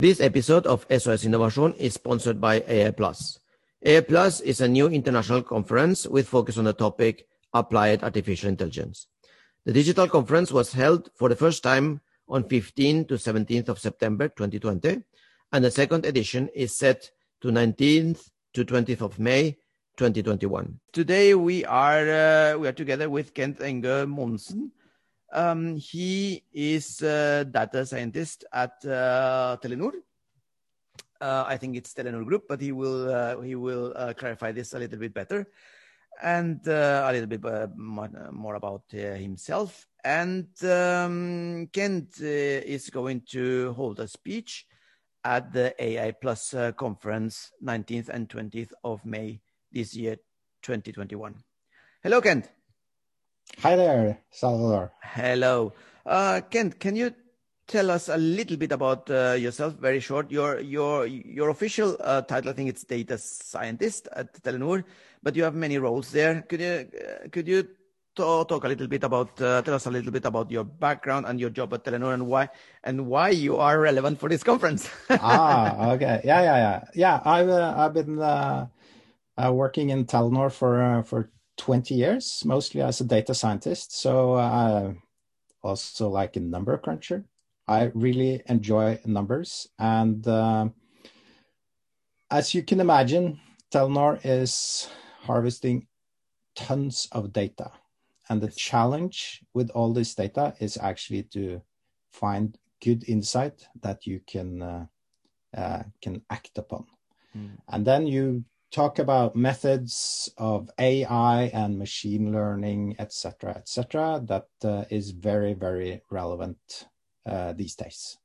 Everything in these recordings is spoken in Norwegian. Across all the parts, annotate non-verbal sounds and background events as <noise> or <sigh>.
This episode of SOS Innovation is sponsored by AI Plus. AI Plus is a new international conference with focus on the topic Applied Artificial Intelligence. The digital conference was held for the first time on 15 to 17th of September 2020, and the second edition is set to 19th to 20th of May 2021. Today we are uh, we are together with Kent Enge Monsen. Um, he is a data scientist at uh, Telenor. Uh, I think it's Telenor Group, but he will uh, he will uh, clarify this a little bit better and uh, a little bit uh, more about himself. And um, Kent is going to hold a speech at the AI Plus conference 19th and 20th of May this year, 2021. Hello, Kent. Hi there, Salvador. Hello. Uh, Kent, can you tell us a little bit about uh, yourself, very short? Your your your official uh, title, I think it's data scientist at Telenor, but you have many roles there. Could you uh, could you talk, talk a little bit about uh, tell us a little bit about your background and your job at Telenor and why and why you are relevant for this conference? <laughs> ah, okay, yeah, yeah, yeah, yeah. I've uh, I've been working in Telenor for for 20 years, mostly as a data scientist. So uh, also like a number cruncher. I really enjoy numbers. And uh, as you can imagine, Telnor is harvesting tons of data. And the challenge with all this data is actually to find good insight that you can uh, uh, can act upon. Mm. And then you talk about methods of AI and machine learning, etc., etc., that uh, is very, very relevant uh, these days.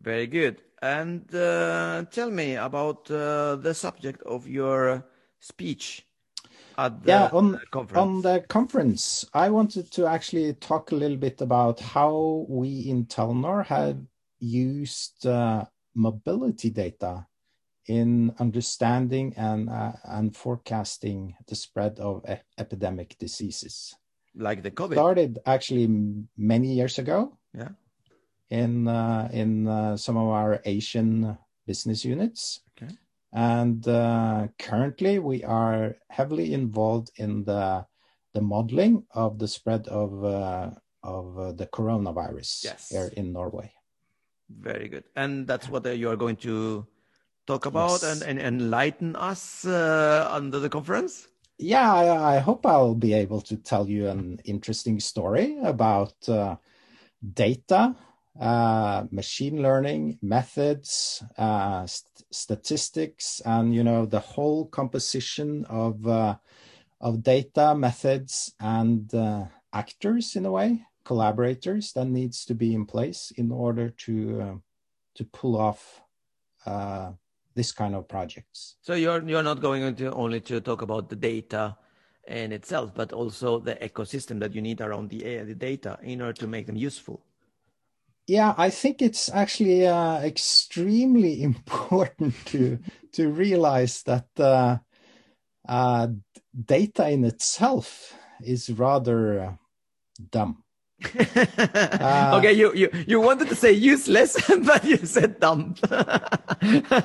Very good. And uh, tell me about uh, the subject of your speech at the yeah, on, conference. On the conference, I wanted to actually talk a little bit about how we in Telnor have used uh, mobility data in understanding and uh, and forecasting the spread of e epidemic diseases. Like the COVID. Started actually many years ago. Yeah. In uh, in uh, some of our Asian business units. Okay. And uh, currently, we are heavily involved in the the modeling of the spread of uh, of uh, the coronavirus yes. here in Norway. Very good, and that's what you are going to talk about yes. and, and enlighten us uh, under the conference? Yeah, I, I, hope I'll be able to tell you an interesting story about uh, data, uh, machine learning methods, uh, st statistics, and you know the whole composition of uh, of data methods and uh, actors in a way, collaborators that needs to be in place in order to to pull off this kind of projects. So you're you're not going to only to talk about the data in itself, but also the ecosystem that you need around the, the data in order to make them useful. Yeah, I think it's actually uh, extremely <laughs> important to to realize that uh, uh, data in itself is rather uh, dumb uh, okay, you, you you wanted to say useless, <laughs> but you said dumb. <laughs>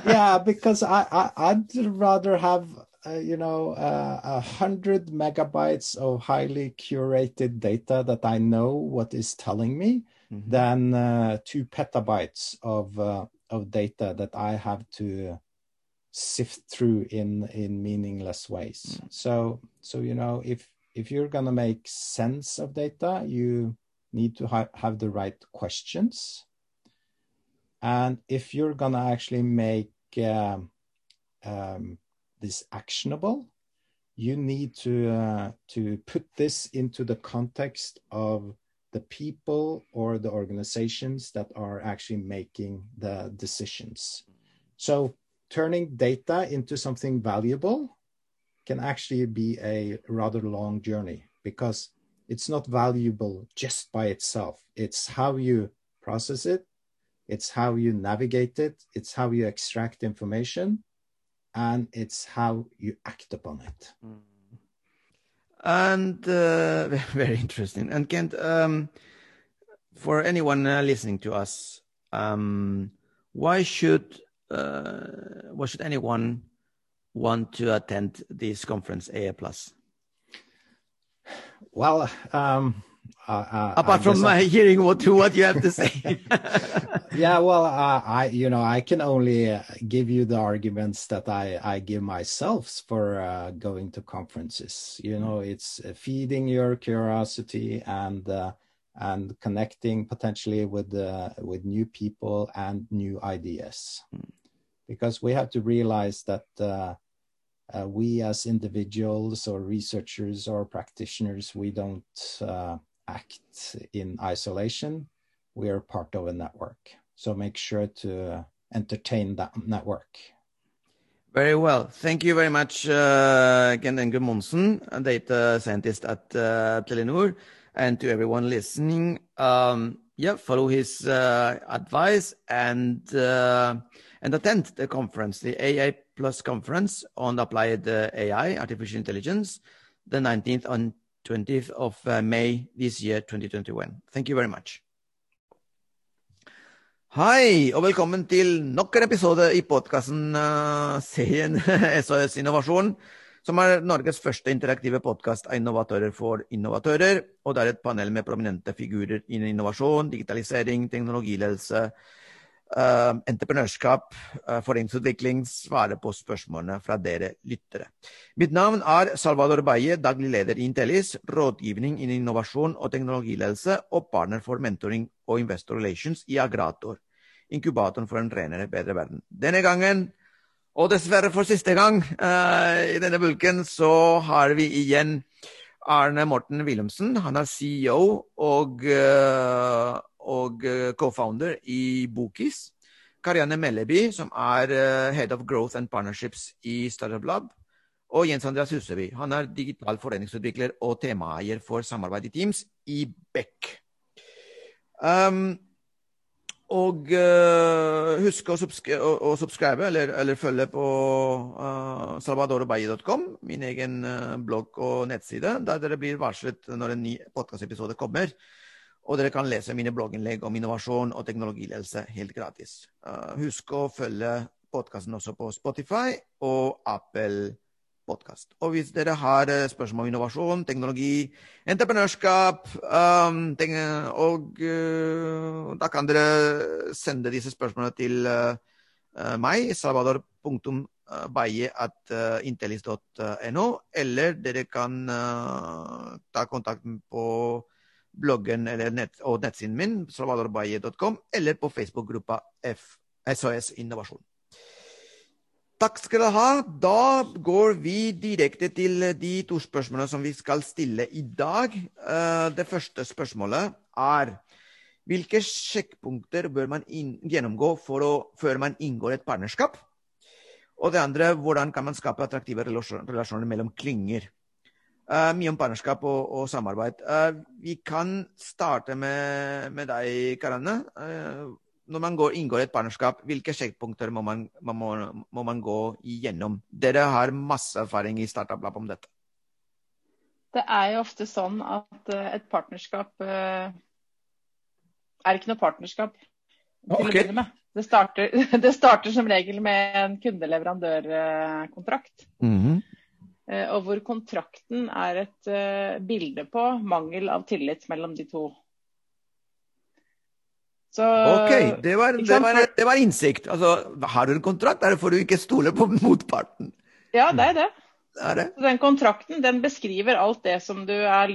yeah, because I, I would rather have uh, you know uh, a uh, hundred megabytes of highly curated data that I know what is telling me mm-hmm. than uh, two petabytes of uh, of data that I have to sift through in in meaningless ways. Mm. So so you know if if you're gonna make sense of data, you need to ha have the right questions. And if you're going to actually make um, um, this actionable, you need to uh, to put this into the context of the people or the organizations that are actually making the decisions. So turning data into something valuable can actually be a rather long journey because it's not valuable just by itself. It's how you process it, it's how you navigate it, it's how you extract information, and it's how you act upon it. And uh, <laughs> very interesting. And Kent, um, for anyone uh, listening to us, um, why should uh, why should anyone want to attend this conference AA Plus? Well, um, uh, apart from I, <laughs> hearing what what you have to say. <laughs> yeah, well, uh, I you know I can only uh, give you the arguments that I I give myself for uh, going to conferences. You know, it's uh, feeding your curiosity and and connecting potentially with with new people and new ideas, mm. because we have to realize that. Uh, we as individuals or researchers or practitioners, we don't uh, act in isolation. We are part of a network. So make sure to entertain that network. Very well. Thank you very much, uh, Ken Monsen, a data scientist at uh, Telenor, and to everyone listening. Um, yeah, follow his uh, advice and uh, and attend the conference, the AI Plus conference on applied uh, AI, artificial intelligence, the 19th and 20th of uh, May this year, 2021. Thank you very much. Hei, og velkommen til nok en episode i podkasten-serien uh, SOS <laughs> Innovasjon, som er Norges første interaktive podkast av innovatører for innovatører. Og det er et panel med prominente figurer innen innovasjon, digitalisering, teknologiledelse, uh, entreprenørskap, uh, foreningsutvikling, svare på spørsmålene fra dere lyttere. Mitt navn er Salvador Baye, daglig leder i Intellis, rådgivning innen innovasjon og teknologiledelse og partner for mentoring og investor relations i Agrator, inkubatoren for en renere, bedre verden. Denne gangen, og dessverre for siste gang uh, i denne bulken, så har vi igjen Arne Morten Wilhelmsen. Han er CEO og uh, og eh, co-founder i Bokis. Karianne Melleby, som er uh, Head of Growth and Partnerships i Startup Lab. Og Jens Andreas Huseby. Han er digital foreningsutvikler og temaeier for samarbeid i Teams i Beck. Um, og uh, husk å, å, å subscribe eller, eller, følge på uh, salvadorobaye.com, min egen uh, blogg og nettside, der dere blir varslet når en ny podkastepisode kommer. Og dere kan lese mine blogginnlegg om innovasjon og teknologiledelse helt gratis. Uh, husk å følge podkasten også på Spotify og Apple Podcast. Og hvis dere har uh, spørsmål om innovasjon, teknologi, entreprenørskap um, og uh, Da kan dere sende disse spørsmålene til meg, salvador.baye.intellis.no, eller dere kan ta kontakt på bloggen nett, og nettsiden min, salvadorbaye.com, eller på Facebook-gruppa SOS Innovasjon. Takk skal dere ha. Da går vi direkte til de to spørsmålene som vi skal stille i dag. Eh, det første spørsmålet er hvilke sjekkpunkter bør man gjennomgå å, før man inngår et partnerskap? Og det andre, hvordan kan man skape attraktive relasjoner mellom klynger? Uh, mye om partnerskap og, og samarbeid. Uh, vi kan starte med, med deg, Karanne. Når man går, inngår et partnerskap, hvilke sjekkpunkter må man, man må, må man, gå igjennom? Dere har masse erfaring i Startup Lab om dette. Det er jo ofte sånn at et partnerskap er ikke noe partnerskap til okay. å begynne med. Det starter, <laughs> det starter, som regel med en kunde-leverandør-kontrakt. Mm -hmm. Eh, og hvor kontrakten er et bilde på mangel av tillit mellom de to. Så, OK, det var, det, var, det var, innsikt. Altså, har du en kontrakt, er det for du ikke stoler på <laughs> motparten. Ja, det er det. Den kontrakten den beskriver alt det som du er,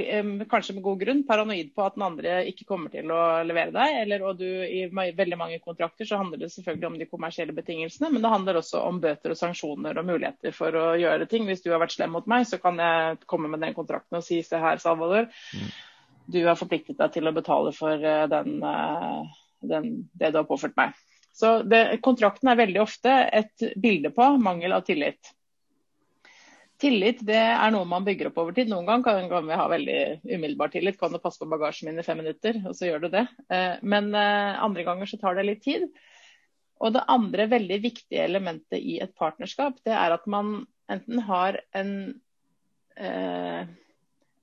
kanskje med god grunn, paranoid på at den andre ikke kommer til å levere deg. Eller, og du, I veldig mange kontrakter så handler det selvfølgelig om de kommersielle betingelsene, men det handler også om bøter og sanksjoner og muligheter for å gjøre ting. Hvis du har vært slem mot meg, så kan jeg komme med den kontrakten og si se her, Salvador, mm. du har forpliktet deg til å betale for eh, den, eh, den, det du har påført meg. Så det, Kontrakten er veldig ofte et bilde på mangel av tillit. Tillit det er noe man bygger opp over tid. Noen ganger kan, kan vi ha veldig umiddelbar tillit. Kan du passe på bagasjen min i fem minutter, og så gjør du det. Eh, men eh, andre ganger så tar det litt tid. Og det andre veldig viktige elementet i et partnerskap, det er at man enten har en, eh,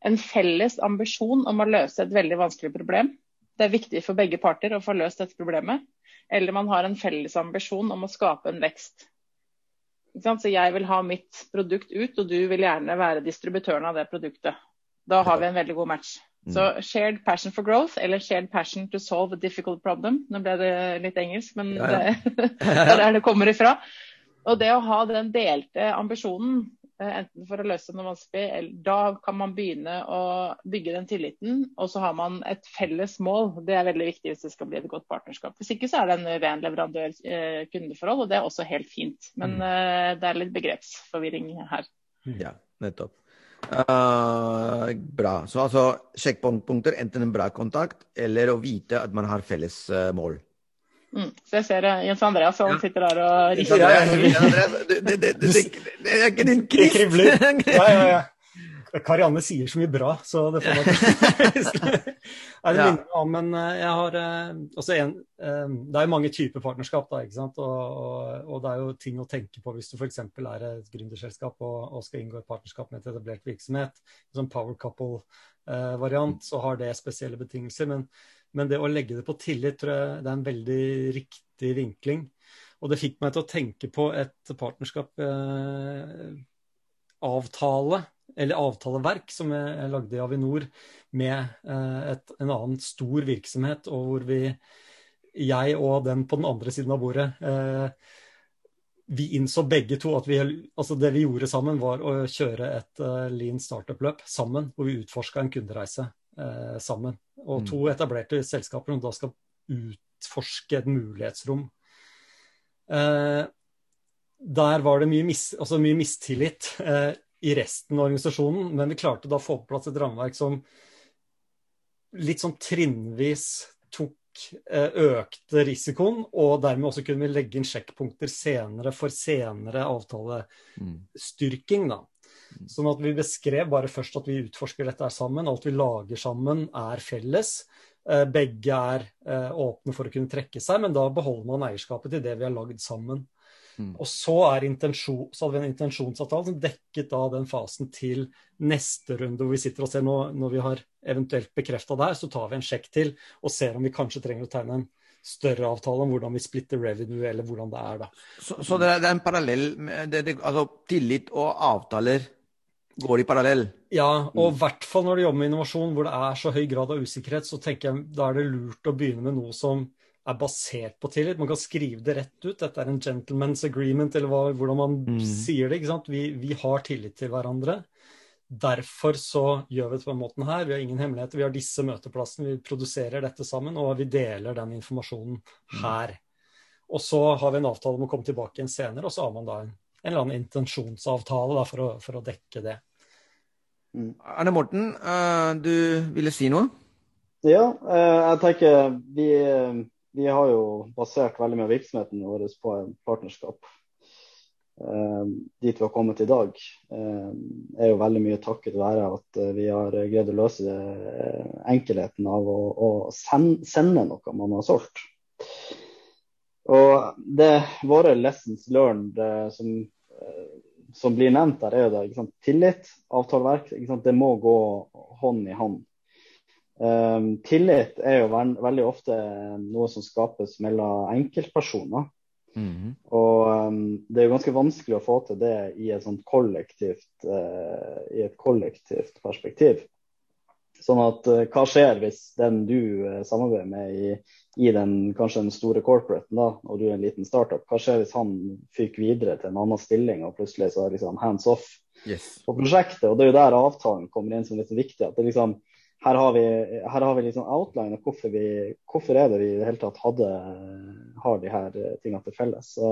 en felles ambisjon om å løse et veldig vanskelig problem. Det er viktig for begge parter å få løst dette problemet. Eller man har en felles ambisjon om å skape en vekst. Så jeg vil ha mitt produkt ut, og du vil gjerne være distributøren av det produktet. Da har vi en veldig god match. Så mm. shared passion for growth eller shared passion to solve a difficult problem. Nå ble det litt engelsk, men ja, ja. <laughs> Det, er der det kommer ifra. Og det å ha den delte ambisjonen, enten for å løse noe vanskelig, da kan man begynne å bygge den tilliten. Og så har man et felles mål. Det er veldig viktig hvis det skal bli et godt partnerskap. Hvis ikke så er det en ren leverandør-kundeforhold, og det er også helt fint. Men mm. Eh, det er litt begrepsforvirring her. Ja, nettopp. Uh, bra. Så altså sjekkpunkter, enten en bra kontakt eller å vite at man har felles mål. Mm. Så jeg ser Jens Andreas, han sitter der og rister. Ja, ja, det, det, det, det, er ikke din krist. Det kribler. Ja, ja, ja. Karianne sier så mye bra, så det får meg <laughs> <laughs> det ja. om en, eh, jeg har, også en, Det er jo mange typer partnerskap, da, ikke sant? Og, og, og, det er jo ting å tenke på hvis du f.eks. er et gründerselskap og, og, skal inngå et partnerskap med et etablert virksomhet. Som power couple-variant, så har det spesielle betingelser. Men, men, det å legge det på tillit tror jeg det er en veldig riktig vinkling. Og det fikk meg til å tenke på et partnerskap eh, eller avtaleverk som jeg lagde i Avinor med eh, et, en annen stor virksomhet, og hvor vi, jeg og den på den andre siden av bordet, eh, vi innså begge to at vi, altså det vi gjorde sammen, var å kjøre et uh, lean startup-løp sammen, hvor vi utforska en kundereise uh, sammen. Og to mm. etablerte selskaper som da skal utforske et mulighetsrom. Eh, der var det mye, mis, altså mye mistillit i resten av organisasjonen, men vi klarte da å få på plass et rammeverk som litt sånn trinnvis tok eh, økte risikoen, og dermed også kunne vi legge inn sjekkpunkter senere for senere avtalestyrking. da. Sånn at vi beskrev bare først at vi utforsker dette sammen. Alt vi lager sammen er felles. Eh, begge er eh, åpne for å kunne trekke seg, men da beholder man eierskapet til det vi har lagd sammen. Mm. Og så, intensjon, så, hadde vi en intensjonsavtale som dekket da den fasen til neste runde, hvor vi sitter og ser nå, når vi har eventuelt bekrefta det her, så tar vi en sjekk til og ser om vi kanskje trenger å tegne en større avtale om hvordan vi splitter revenue, eller hvordan det er da. Så, så det, er, det, er, en parallell det, det, Altså tillit og avtaler går de parallell? Ja, og i hvert fall når du jobber med innovasjon hvor det er så høy grad av usikkerhet, så tenker jeg da er det lurt å begynne med noe som er basert på tillit. Man kan skrive det rett ut. Dette er en gentleman's agreement, eller hva, hvordan man mm. sier det. ikke? Vi, vi, har tillit til hverandre. Derfor så gjør vi det på den måten her. Vi har ingen hemmeligheter. Vi har disse møteplassene, vi produserer dette sammen, og vi deler den informasjonen mm. her. Og så har vi en avtale om å komme tilbake igjen senere, og så har man da en, en eller annen intensjonsavtale da, for, å, for, å, dekke det. Erne Arne Morten, uh, du ville si noe? Ja, uh, jeg tenker vi vi har jo basert veldig mye av virksomheten vår på en partnerskap. Eh, dit vi har kommet i dag, eh, er jo veldig mye takket være at eh, vi har greid å løse det, enkelheten av å, å sende, sende, noe man har solgt. Og det våre lessons learned som, som blir nevnt der, er jo det, tillit, avtaleverk. Det må gå hånd i hånd. Um, tillit er jo ve veldig ofte noe som skapes mellom enkeltpersoner. Mm -hmm. Og um, det er jo ganske vanskelig å få til det i et sånt kollektivt, uh, i et kollektivt perspektiv. Sånn at uh, hva skjer hvis den du uh, samarbeider med i, i, den kanskje den store corporaten, da, og du er en liten startup, hva skjer hvis han fyker videre til en annen stilling og plutselig så er liksom hands off yes. på prosjektet? Og det er jo der avtalen kommer inn som litt viktig. at det liksom her har vi, her har vi liksom outline av hvorfor, vi, hvorfor er det vi i det hele tatt hadde, har de her tingene til felles. Så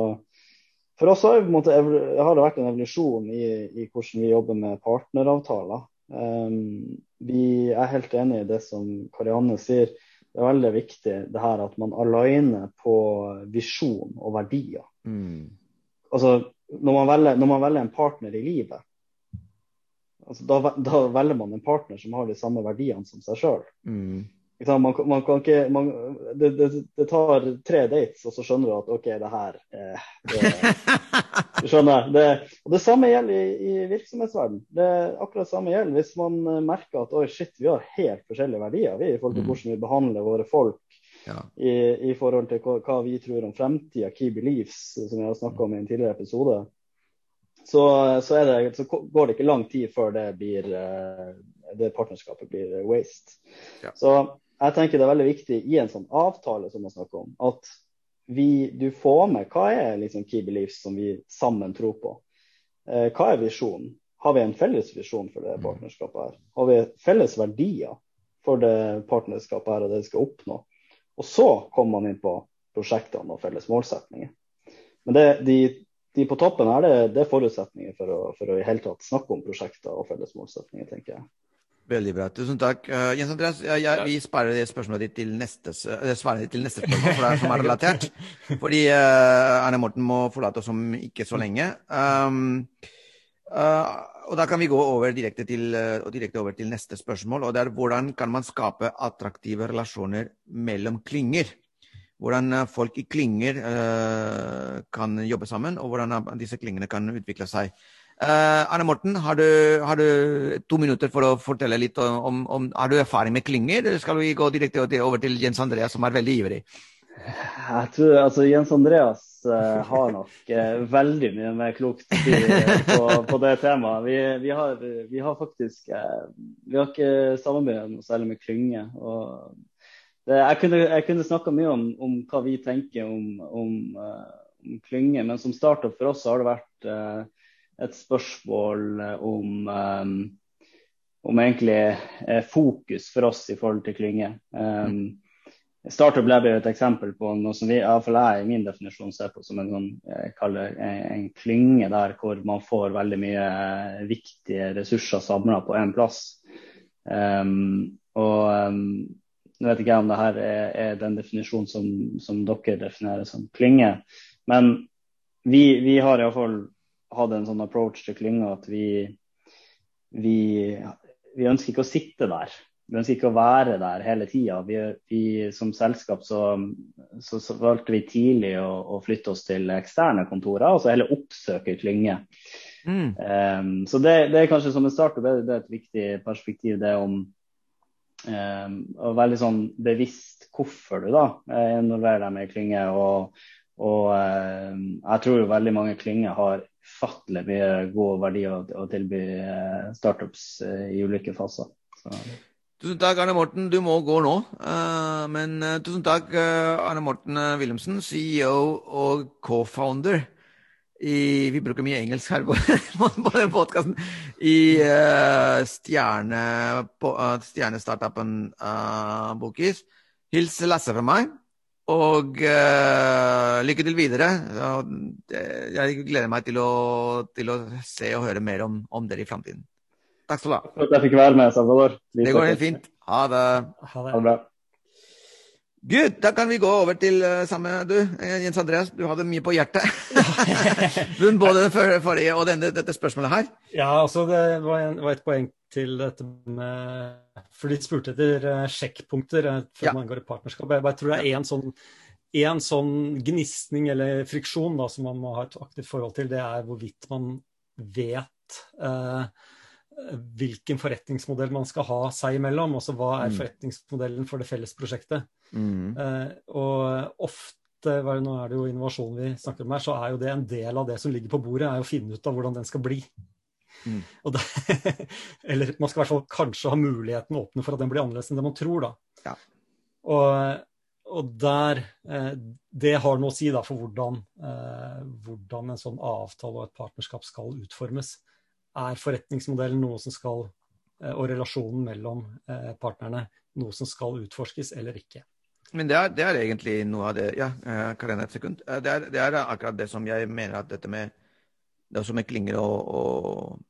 for oss har, måte, har, det vært en evolusjon i, i, hvordan vi jobber med partneravtaler. Um, vi er helt enig i det som Karianne sier. Det er veldig viktig det her at man aligner på visjon og verdier. Mm. Altså, når man, velger, når man velger en partner i livet, Altså, da, da, velger man en partner som har de samme verdiene som seg sjøl. Mm. man, man, kan ikke man, det, det, det, tar tre dates, og så skjønner du at OK, det her eh, det, <laughs> Du skjønner. Det, og det samme gjelder i, i virksomhetsverden. Det akkurat samme gjelder hvis man eh, merker at oi, shit, vi har helt forskjellige verdier vi, i forhold til mm. hvordan vi behandler våre folk. Ja. I, I, forhold til hva, hva vi tror om fremtida, key beliefs, som vi har snakka om i en tidligere episode. Så, så, det, så, går det ikke lang tid før det, blir, eh, det partnerskapet blir waste. Ja. Så jeg tenker det er veldig viktig i en sånn avtale som man snakker om, at vi, du får med hva er liksom key beliefs som vi sammen tror på. Eh, hva er visjonen? Har vi en felles visjon for det mm. partnerskapet her? Har vi felles verdier for det partnerskapet her og det vi skal oppnå? Og så kommer man inn på prosjektene og felles målsetninger. Men det, de, de, på toppen her, det, det er forutsetninger for å, for å i hele tatt snakke om prosjekter og felles målsetninger, tenker jeg. Veldig bra. Tusen takk. Uh, Jens Andreas, jeg, jeg, vi sparer det spørsmålet ditt til neste, uh, svaret ditt til neste spørsmål, for det er som er relatert. <laughs> Fordi uh, Arne Morten må forlate oss om ikke så lenge. Um, og Da kan vi gå over direkte, til, direkte, over til neste spørsmål. og det er Hvordan kan man skape attraktive relasjoner mellom klynger? Hvordan folk i klynger kan jobbe sammen, og hvordan disse klyngene kan utvikle seg. Uh, Arne Morten, har du, har du, to minutter for å fortelle litt om, om Har du erfaring med klynger, eller skal vi gå direkte over til Jens Andreas, som er veldig ivrig? Jeg tror altså Jens Andreas uh, har nok uh, veldig mye mer klokt på, på, det temaet. Vi, vi, har, vi har, faktisk Vi har ikke samarbeidet noe særlig med klynge. Det, jeg kunne, jeg kunne snakka mye om, om, hva vi tenker om, om, om klynge, men som startup for oss har det vært et spørsmål om, um, om egentlig eh, fokus for oss i forhold til klynge. Um, Startup Lab er et eksempel på noe som vi, iallfall jeg i min definisjon ser på som en, sånn, en klynge der hvor man får veldig mye viktige ressurser samla på én plass. Um, og um, nå vet ikke jeg om det her er, er den definisjonen som, som, dere definerer som klynge, men vi, vi har iallfall hadde en sånn approach til klynga at vi, vi, vi, ønsker ikke å sitte der. Vi ønsker ikke å være der hele tida. Vi, vi, som selskap så, så, så, valgte vi tidlig å, å, flytte oss til eksterne kontorer, og så heller oppsøke klynge. Mm. Um, så det, det, er kanskje som en start, og det, det, er et viktig perspektiv, det om um, å være litt sånn bevisst hvorfor du da involverer deg med klynge. og og eh, jeg tror jo veldig mange klynger har ufattelig mye gode verdier å, å tilby eh, startups eh, i ulike faser. Så. Tusen takk, Arne Morten. Du må gå nå. Uh, men uh, tusen takk, uh, Arne Morten Wilhelmsen, CEO og co-founder i Vi bruker mye engelsk her på, <laughs> på den podkasten. I stjerne, stjernestartupen Bokis. Hils Lasse fra meg. Og uh, lykke til videre. Jeg gleder meg til å, til å, se og høre mer om, om dere i framtiden. Takk skal du ha. Takk for at jeg fikk være med, Salvador. Det går helt fint. Ha det. Ha det. Ha det bra. Gud, da kan vi gå over til uh, samme du, eh, Jens Andreas. Du hadde mye på hjertet. <laughs> Både den forrige og denne, dette spørsmålet her. Ja, altså det var, en, var et poeng til dette med For de spurte etter uh, sjekkpunkter uh, før ja. man går i partnerskap. Jeg bare tror det er én sånn, en sånn gnistning eller friksjon da, som man må ha et aktivt forhold til. Det er hvorvidt man vet uh, hvilken forretningsmodell man skal ha seg imellom. Altså hva er mm. forretningsmodellen for det felles prosjektet. Mm. og ofte nå er det jo innovasjon vi snakker om her, så er jo det en del av det som ligger på bordet, er å finne ut av hvordan den skal bli. Mm. Det, <laughs> eller man skal i hvert fall kanskje ha muligheten åpne for at den blir annerledes enn det man tror, da. Ja. Og, og, der eh, Det har noe å si da for hvordan, eh, hvordan en sånn avtale og et partnerskap skal utformes. Er forretningsmodellen noe som skal, eh, og relasjonen mellom eh, partnerne noe som skal utforskes eller ikke? Men det er, det er, egentlig noe av det Ja, Karina, Karen, et sekund. Det er, det er, akkurat det som jeg mener at dette med det som med klinger og, og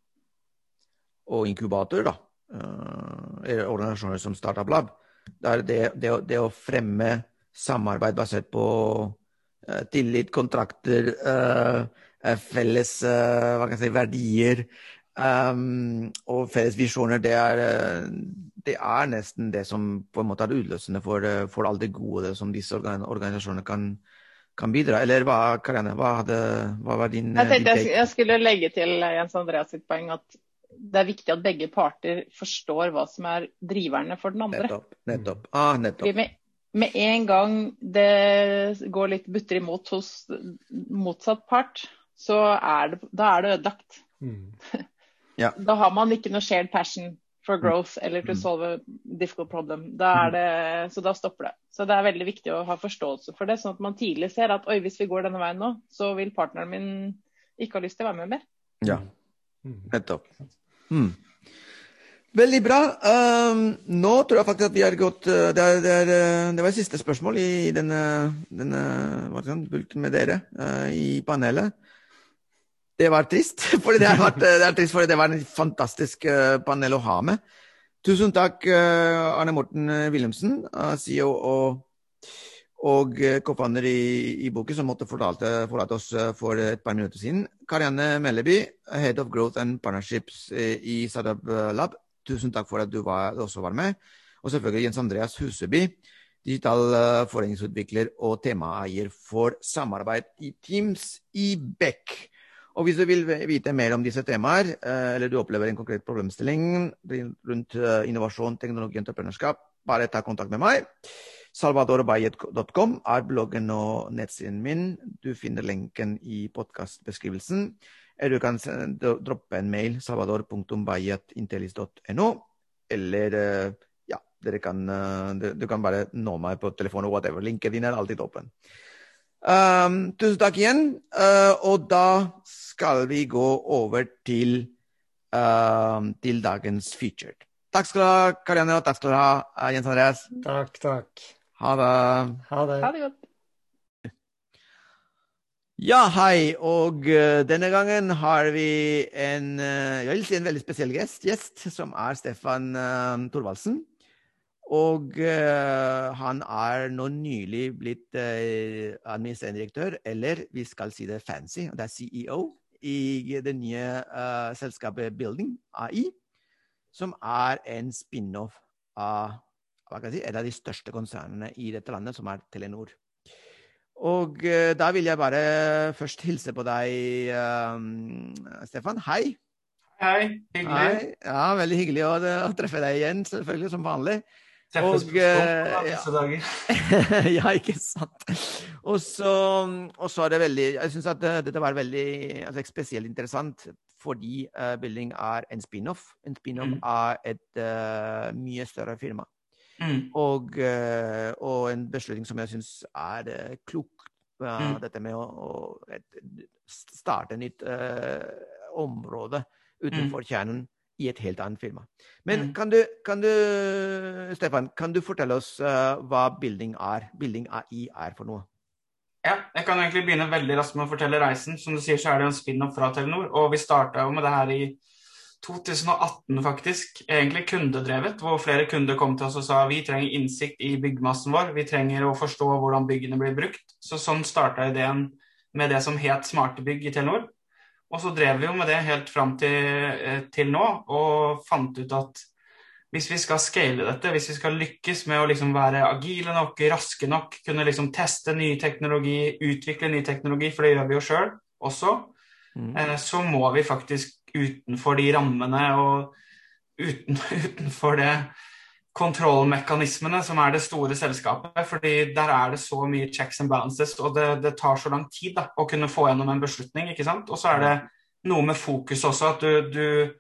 og inkubator, da, eller organisasjoner som Startup Lab, det er det, det, det, å fremme samarbeid basert på uh, tillit, kontrakter, uh, felles si, verdier, Um, og felles visjoner, det er, det er, nesten det som på en måte er utløsende for, for alt det gode som disse organisasjonene kan, kan bidra. Eller hva, Karianne, hva, hadde, hva var din Jeg tenkte jeg, jeg skulle legge til Jens Andreas sitt poeng at det er viktig at begge parter forstår hva som er driverne for den andre. Nettopp. nettopp. Ah, nettopp. Med, med, en gang det går litt butter imot hos motsatt part, så er det, da er det ødelagt. Mm. Ja. <laughs> Da har man ikke noe shared passion for growth eller to mm. solve a difficult problem. Da mm. det, så da stopper det. Så det er veldig viktig å ha forståelse for det, sånn at man tidlig ser at oi, hvis vi går denne veien nå, så vil partneren min ikke ha lyst til å være med mer. Ja, nettopp. Mm. Veldig bra. Um, nå tror jeg faktisk at vi har gått uh, det, er, det, er, uh, det, var siste spørsmål i denne, denne bulken med dere uh, i panelet det var trist. <laughs> Fordi det, vært, det, var en fantastisk uh, panel å ha med. Tusen takk, uh, Arne Morten Wilhelmsen, uh, CEO og, og co-founder i, i boken, som måtte forlate, oss for et par minutter siden. Karianne Melleby, Head of Growth and Partnerships i Startup Lab. Tusen takk for at du var, også var med. Og selvfølgelig Jens Andreas Huseby, digital foreningsutvikler og temaeier for samarbeid i Teams i Beck. Og hvis du vil vite mer om disse temaer, eh, eller du opplever en konkret problemstilling rundt eh, innovasjon, teknologi og entreprenørskap, bare ta kontakt med meg. salvadorbayet.com er bloggen og nettsiden min. Du finner lenken i podkastbeskrivelsen. Eller du kan droppe en mail salvador.bayetintelis.no Eller eh, ja, dere kan, du kan bare nå meg på telefon og whatever. Linken din er alltid åpen. Um, tusen takk igjen. Uh, og da skal vi gå over til, uh, til dagens featured. Takk skal du ha, Karianne, og takk skal du ha, Jens Andreas. Takk, takk. Ha det. Ha det. Ha det godt. Ja, hei. Og uh, denne gangen har vi en, uh, jeg vil si en veldig spesiell gjest, gjest som er Stefan uh, Thorvaldsen. Og uh, han er nå nylig blitt uh, administrerende direktør, eller vi skal si det fancy, det er CEO, i det nye uh, selskapet Building AI, som er en spin-off av si, et av de største konsernene i dette landet, som er Telenor. Og da vil jeg bare først hilse på deg, Stefan. Hei. Hei. Hyggelig. Hei. Ja, Veldig hyggelig å, å treffe deg igjen, selvfølgelig, som vanlig. Treffes på Stopp disse dager. <laughs> ja, ikke sant. Og så, og så er det veldig Jeg syns at dette var veldig altså, spesielt interessant fordi uh, Building er en spin-off. En spin-off mm. av et uh, mye større firma. Mm. Og, uh, og, en beslutning som jeg syns er klok. Mm. Dette med å, å et, starte et nytt område utenfor mm. kjernen i et helt annet firma. Men mm. kan, du, kan, du, Stefan, kan du fortelle oss uh, hva Building er? Building AI er for noe? Ja, jeg kan egentlig begynne veldig raskt med å fortelle reisen. Som du sier, så er det en spin-off fra Telenor. Og vi starta jo med det her i 2018, faktisk. Egentlig kundedrevet, hvor flere kunder kom til oss og sa vi trenger innsikt i byggmassen vår. Vi trenger å forstå hvordan byggene blir brukt. Så sånn starta ideen med det som het smarte bygg i Telenor. Og så drev vi jo med det helt fram til, eh, til, nå, og fant ut at hvis vi skal scale dette, hvis vi skal lykkes med å liksom være agile nok, raske nok, kunne liksom teste ny teknologi, utvikle ny teknologi, for det gjør vi jo sjøl også, mm. Eh, så må vi faktisk utenfor de rammene og uten, <laughs> utenfor det kontrollmekanismene som er det store selskapet. fordi der er det så mye checks and balances, og det, det tar så lang tid da, å kunne få gjennom en beslutning. ikke sant? Og så er det noe med fokus også, at du, du,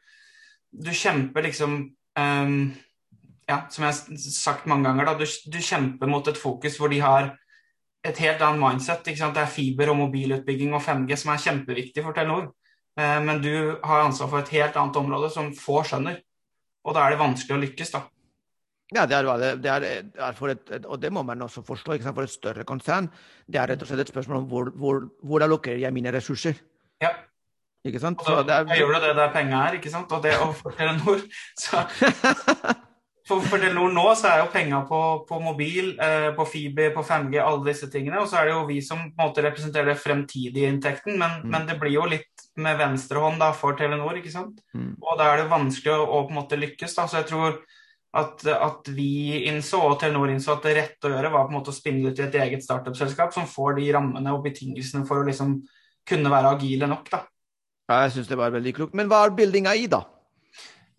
du kjemper liksom um, Ja, som jeg har sagt mange ganger, da, du, du, kjemper mot et fokus hvor de har et helt annet mindset. ikke sant? Det er fiber og mobilutbygging og 5G som er kjempeviktig for Telenor. Uh, men du har ansvar for et helt annet område som få skjønner. Og da er det vanskelig å lykkes, da. Ja, det er, det er, er for et, og det må man også forstå. For et større konsern det er rett og slett et spørsmål om hvor, hvor, hvor allokerer jeg mine ressurser. Ja. Ikke sant? Og da, er, gjør det der penga er, ikke sant? Og det å fortelle nord, Så <laughs> For, for Telenor nå så er jo penga på, på, mobil, eh, på fiber, på 5G, alle disse tingene. Og så er det jo vi som på en måte representerer den fremtidige inntekten, men, mm. men det blir jo litt med venstrehånd da for Telenor, ikke sant. Mm. Og da er det vanskelig å, å, på en måte lykkes, da. Så jeg tror at, at, vi innså, og Telenor innså, at det rette å gjøre var på en måte å spinne ut i et eget startup-selskap som får de rammene og betingelsene for å liksom kunne være agile nok, da. Ja, jeg syns det var veldig klokt. Men hva er buildinga i, da?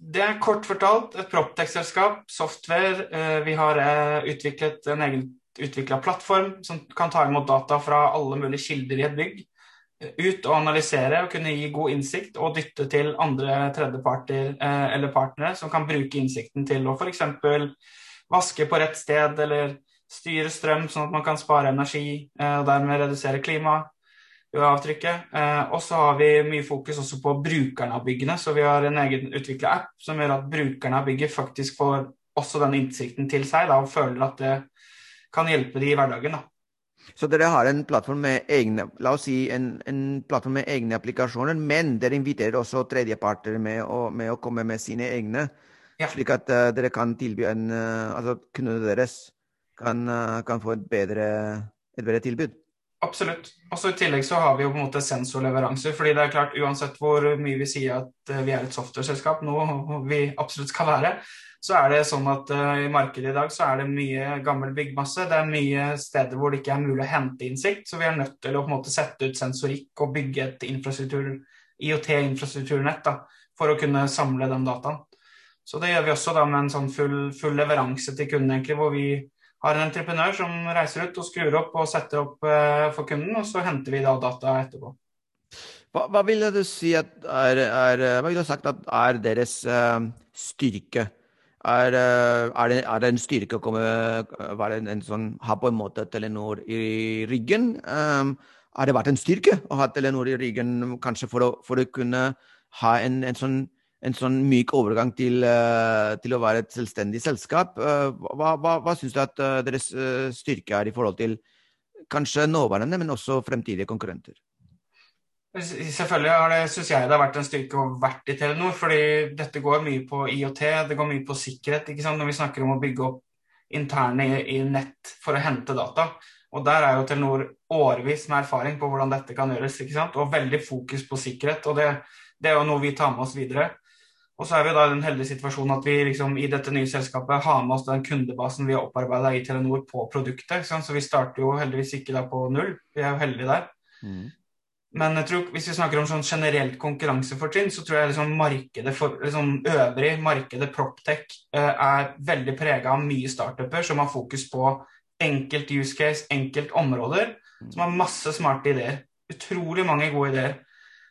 Det er kort fortalt et proptech-selskap, software. Eh, vi har eh, utviklet en egen utvikla plattform som kan ta imot data fra alle mulige kilder i et bygg. Eh, ut og analysere og kunne gi god innsikt og dytte til andre tredjeparter eller partnere som kan bruke innsikten til å f.eks. vaske på rett sted eller styre strøm sånn at man kan spare energi og dermed redusere klimaet avtrykket. Eh, og så har vi mye fokus også på brukerne av byggene. Så vi har en egen utvikla app som gjør at brukerne av bygget faktisk får også den innsikten til seg da, og føler at det kan hjelpe de i hverdagen. da. Så dere har en plattform med egne la oss si en, en plattform med egne applikasjoner, men dere inviterer også tredjeparter med, med, å komme med sine egne, ja. slik at uh, dere kan tilby en uh, altså kundene deres kan, uh, kan få et bedre, et bedre tilbud? Absolutt. Og så I tillegg så har vi jo på en måte sensorleveranser. fordi det er klart Uansett hvor mye vi sier at eh, vi er et software-selskap, noe vi absolutt skal være, så er det sånn at uh, i markedet i dag så er det mye gammel byggmasse. Det er mye steder hvor det ikke er mulig å hente innsikt. Så vi er nødt til å på en måte sette ut sensorikk og bygge et infrastruktur, IOT-infrastrukturnett for å kunne samle den dataen. Så det gjør vi også da med en sånn full, full leveranse til kunden, egentlig, hvor vi har en entreprenør som reiser ut og skrur opp og setter opp uh, for kunden, og så henter vi da data etterpå. Hva, hva ville du si er, er, hva vil du sagt at er deres uh, styrke? Er, uh, er, det, er, det, en styrke å komme, være en, en sånn, ha på en måte Telenor i ryggen? Um, har det vært en styrke å ha Telenor i ryggen, kanskje for å, for å kunne ha en, en sånn en sånn myk overgang til, eh, til, å være et selvstendig selskap. Eh, hva, hva, hva syns du at eh, deres styrke er i forhold til kanskje nåværende, men også fremtidige konkurrenter? Selvfølgelig har det, synes jeg det har vært en styrke å vært i Telenor. fordi dette går mye på IOT, det går mye på sikkerhet. ikke sant? Når vi snakker om å bygge opp interne i, i nett for å hente data. Og der er jo Telenor årevis med erfaring på hvordan dette kan gjøres. ikke sant? Og veldig fokus på sikkerhet. Og det, det er jo noe vi tar med oss videre. Og så er vi da i den heldige situasjonen at vi liksom i dette nye selskapet har med oss den kundebasen vi har opparbeida i Telenor på produktet. Så vi starter jo heldigvis ikke da på null. Vi er jo heldige der. Mm. Men jeg tror, hvis vi snakker om sånn generelt konkurransefortrinn, så tror jeg liksom markedet for, liksom øvrig, markedet Proptech, eh, er veldig prega av mye startuper som har fokus på enkelt use case, enkelt områder, som har masse smarte ideer. Utrolig mange gode ideer.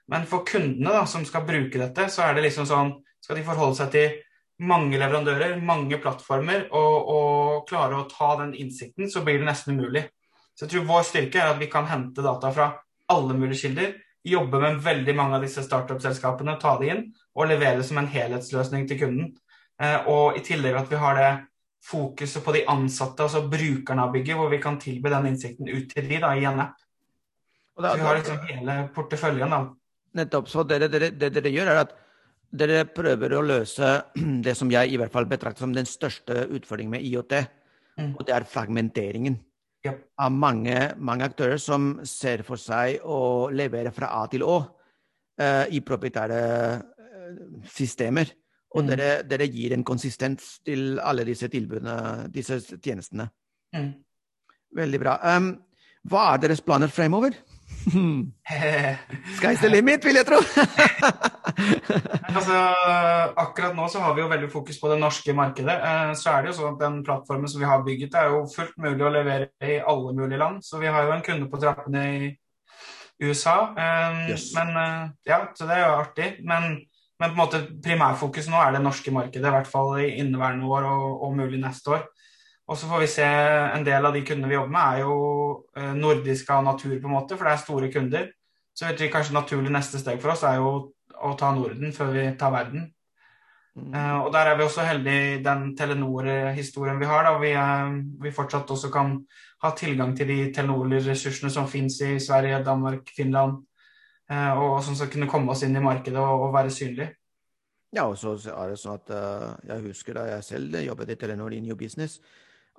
Men for kundene da, som skal bruke dette, så er det liksom sånn skal de forholde seg til mange leverandører, mange plattformer, og, og klare å ta den innsikten, så blir det nesten umulig. Så jeg tror vår styrke er at vi kan hente data fra alle mulige kilder, jobbe med veldig mange av disse startup-selskapene, ta det inn og levere det som en helhetsløsning til kunden. Eh, og i tillegg at vi har det fokuset på de ansatte, altså brukerne av bygget, hvor vi kan tilby den innsikten ut til de da, i en app. så vi har liksom hele porteføljen. da. Nettopp. Så det dere, det dere gjør, er at dere prøver å løse <clears throat> det som jeg i hvert fall betrakter som den største utfordringen med IOT, mm. og det er fragmenteringen. Ja. Av mange, mange, aktører som ser for seg å levere fra A til Å uh, i proprietære uh, systemer. Og mm. dere, dere, gir en konsistens til alle disse tilbudene, disse tjenestene. Mm. Veldig bra. Um, hva er deres planer fremover? <laughs> Sky's the limit, vil jeg tro. <laughs> altså, akkurat nå så har vi jo veldig fokus på det norske markedet. Eh, så er det jo sånn at Den plattformen som vi har bygget, er jo fullt mulig å levere i alle mulige land. Så vi har jo en kunde på trappene i USA. Eh, yes. Men eh, Ja, så det er jo artig. Men, men på en måte primærfokus nå er det norske markedet, i hvert fall i inneværende år og, og mulig neste år. Og så får vi se En del av de kundene vi jobber med, er jo eh, nordiske av natur, på en måte, for det er store kunder. Så vet vi kanskje naturlig neste steg for oss er jo å ta Norden før vi tar verden. Mm. Uh, og der er vi også heldige i den Telenor-historien vi har. da vi, uh, vi, fortsatt også kan ha tilgang til de Telenor-ressursene som finnes i Sverige, Danmark, Finland. Uh, og som skal kunne komme oss inn i markedet og, og være synlig. Ja, og så er det sånn at jeg husker da jeg selv jobbet i Telenor i New Business,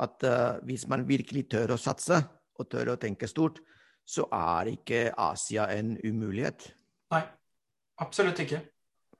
at uh, hvis man virkelig tør å satse og tør å tenke stort, så er ikke Asia en umulighet. Nei, absolutt ikke.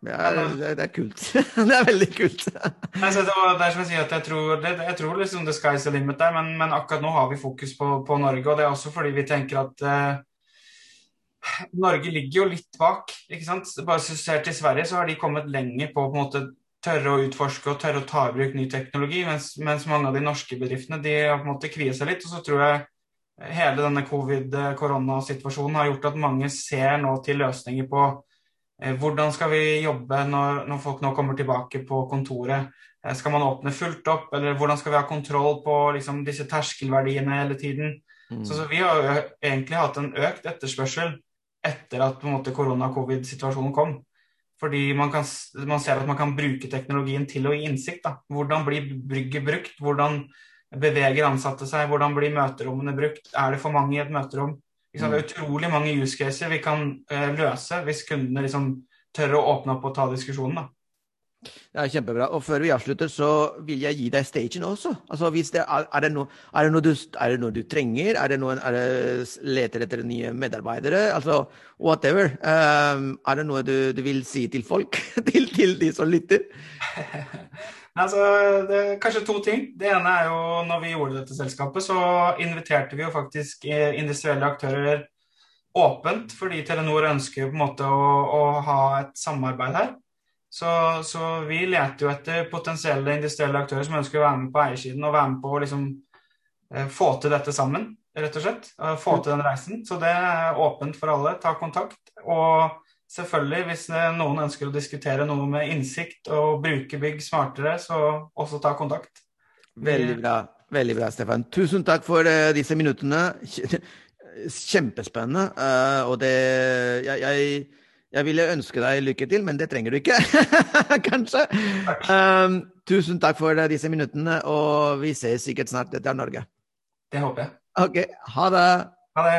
Det er, det er, kult. <laughs> det er veldig kult. altså, det, var, det er som jeg sier at jeg tror, det, jeg tror liksom the sky's the limit der, men, men, akkurat nå har vi fokus på, på, Norge. Og det er også fordi vi tenker at uh, Norge ligger jo litt bak. ikke sant? Bare ser til Sverige, så har de kommet lenger på på en måte tørre å utforske og tørre å ta i bruk ny teknologi, mens, mens mange av de norske bedriftene de har på en måte kviet seg litt. Og så tror jeg hele denne covid-koronasituasjonen har gjort at mange ser nå til løsninger på Eh, hvordan skal vi jobbe når, når, folk nå kommer tilbake på kontoret? Eh, skal man åpne fullt opp, eller hvordan skal vi ha kontroll på liksom, disse terskelverdiene hele tiden? Mm. Så, så, Vi har jo egentlig hatt en økt etterspørsel etter at måte korona-covid-situasjonen kom. Fordi man, kan, man, ser at man kan bruke teknologien til å gi innsikt. Da. Hvordan blir brygget brukt? Hvordan beveger ansatte seg? Hvordan blir møterommene brukt? Er det for mange i et møterom? Liksom, det er utrolig mange use caser vi kan uh, løse hvis kundene liksom tør å åpne opp og ta diskusjonen. da. Det er kjempebra. Og før vi avslutter, så vil jeg gi deg stagen også. Altså, det er, er, det noe, er, det du, er det noe du trenger? Er det noen er leter etter nye medarbeidere? Altså whatever. Um, er det noe du, du, vil si til folk? <laughs> til, til de som lytter? <laughs> Altså, det er kanskje to ting. Det ene er jo når vi gjorde dette selskapet, så inviterte vi jo faktisk eh, industrielle aktører åpent, fordi Telenor ønsker jo på en måte å, å ha et samarbeid her. Så, så, vi leter jo etter potensielle industrielle aktører som ønsker å være med på eiersiden og være med på å liksom, eh, få til dette sammen, rett og slett. Få til den reisen. Så det er åpent for alle. Ta kontakt. Og selvfølgelig, hvis noen ønsker å diskutere noe med innsikt og bruke bygg smartere, så også ta kontakt. Veldig bra, veldig bra Stefan. Tusen takk for disse minuttene. <laughs> Kjempespennende. Og det jeg, jeg, jeg, ville ønske deg lykke til, men det trenger du ikke. <laughs> Kanskje. Um, tusen takk for disse minuttene, og vi ses sikkert snart. Dette er Norge. Det håper jeg. Ok, ha det. Ha det.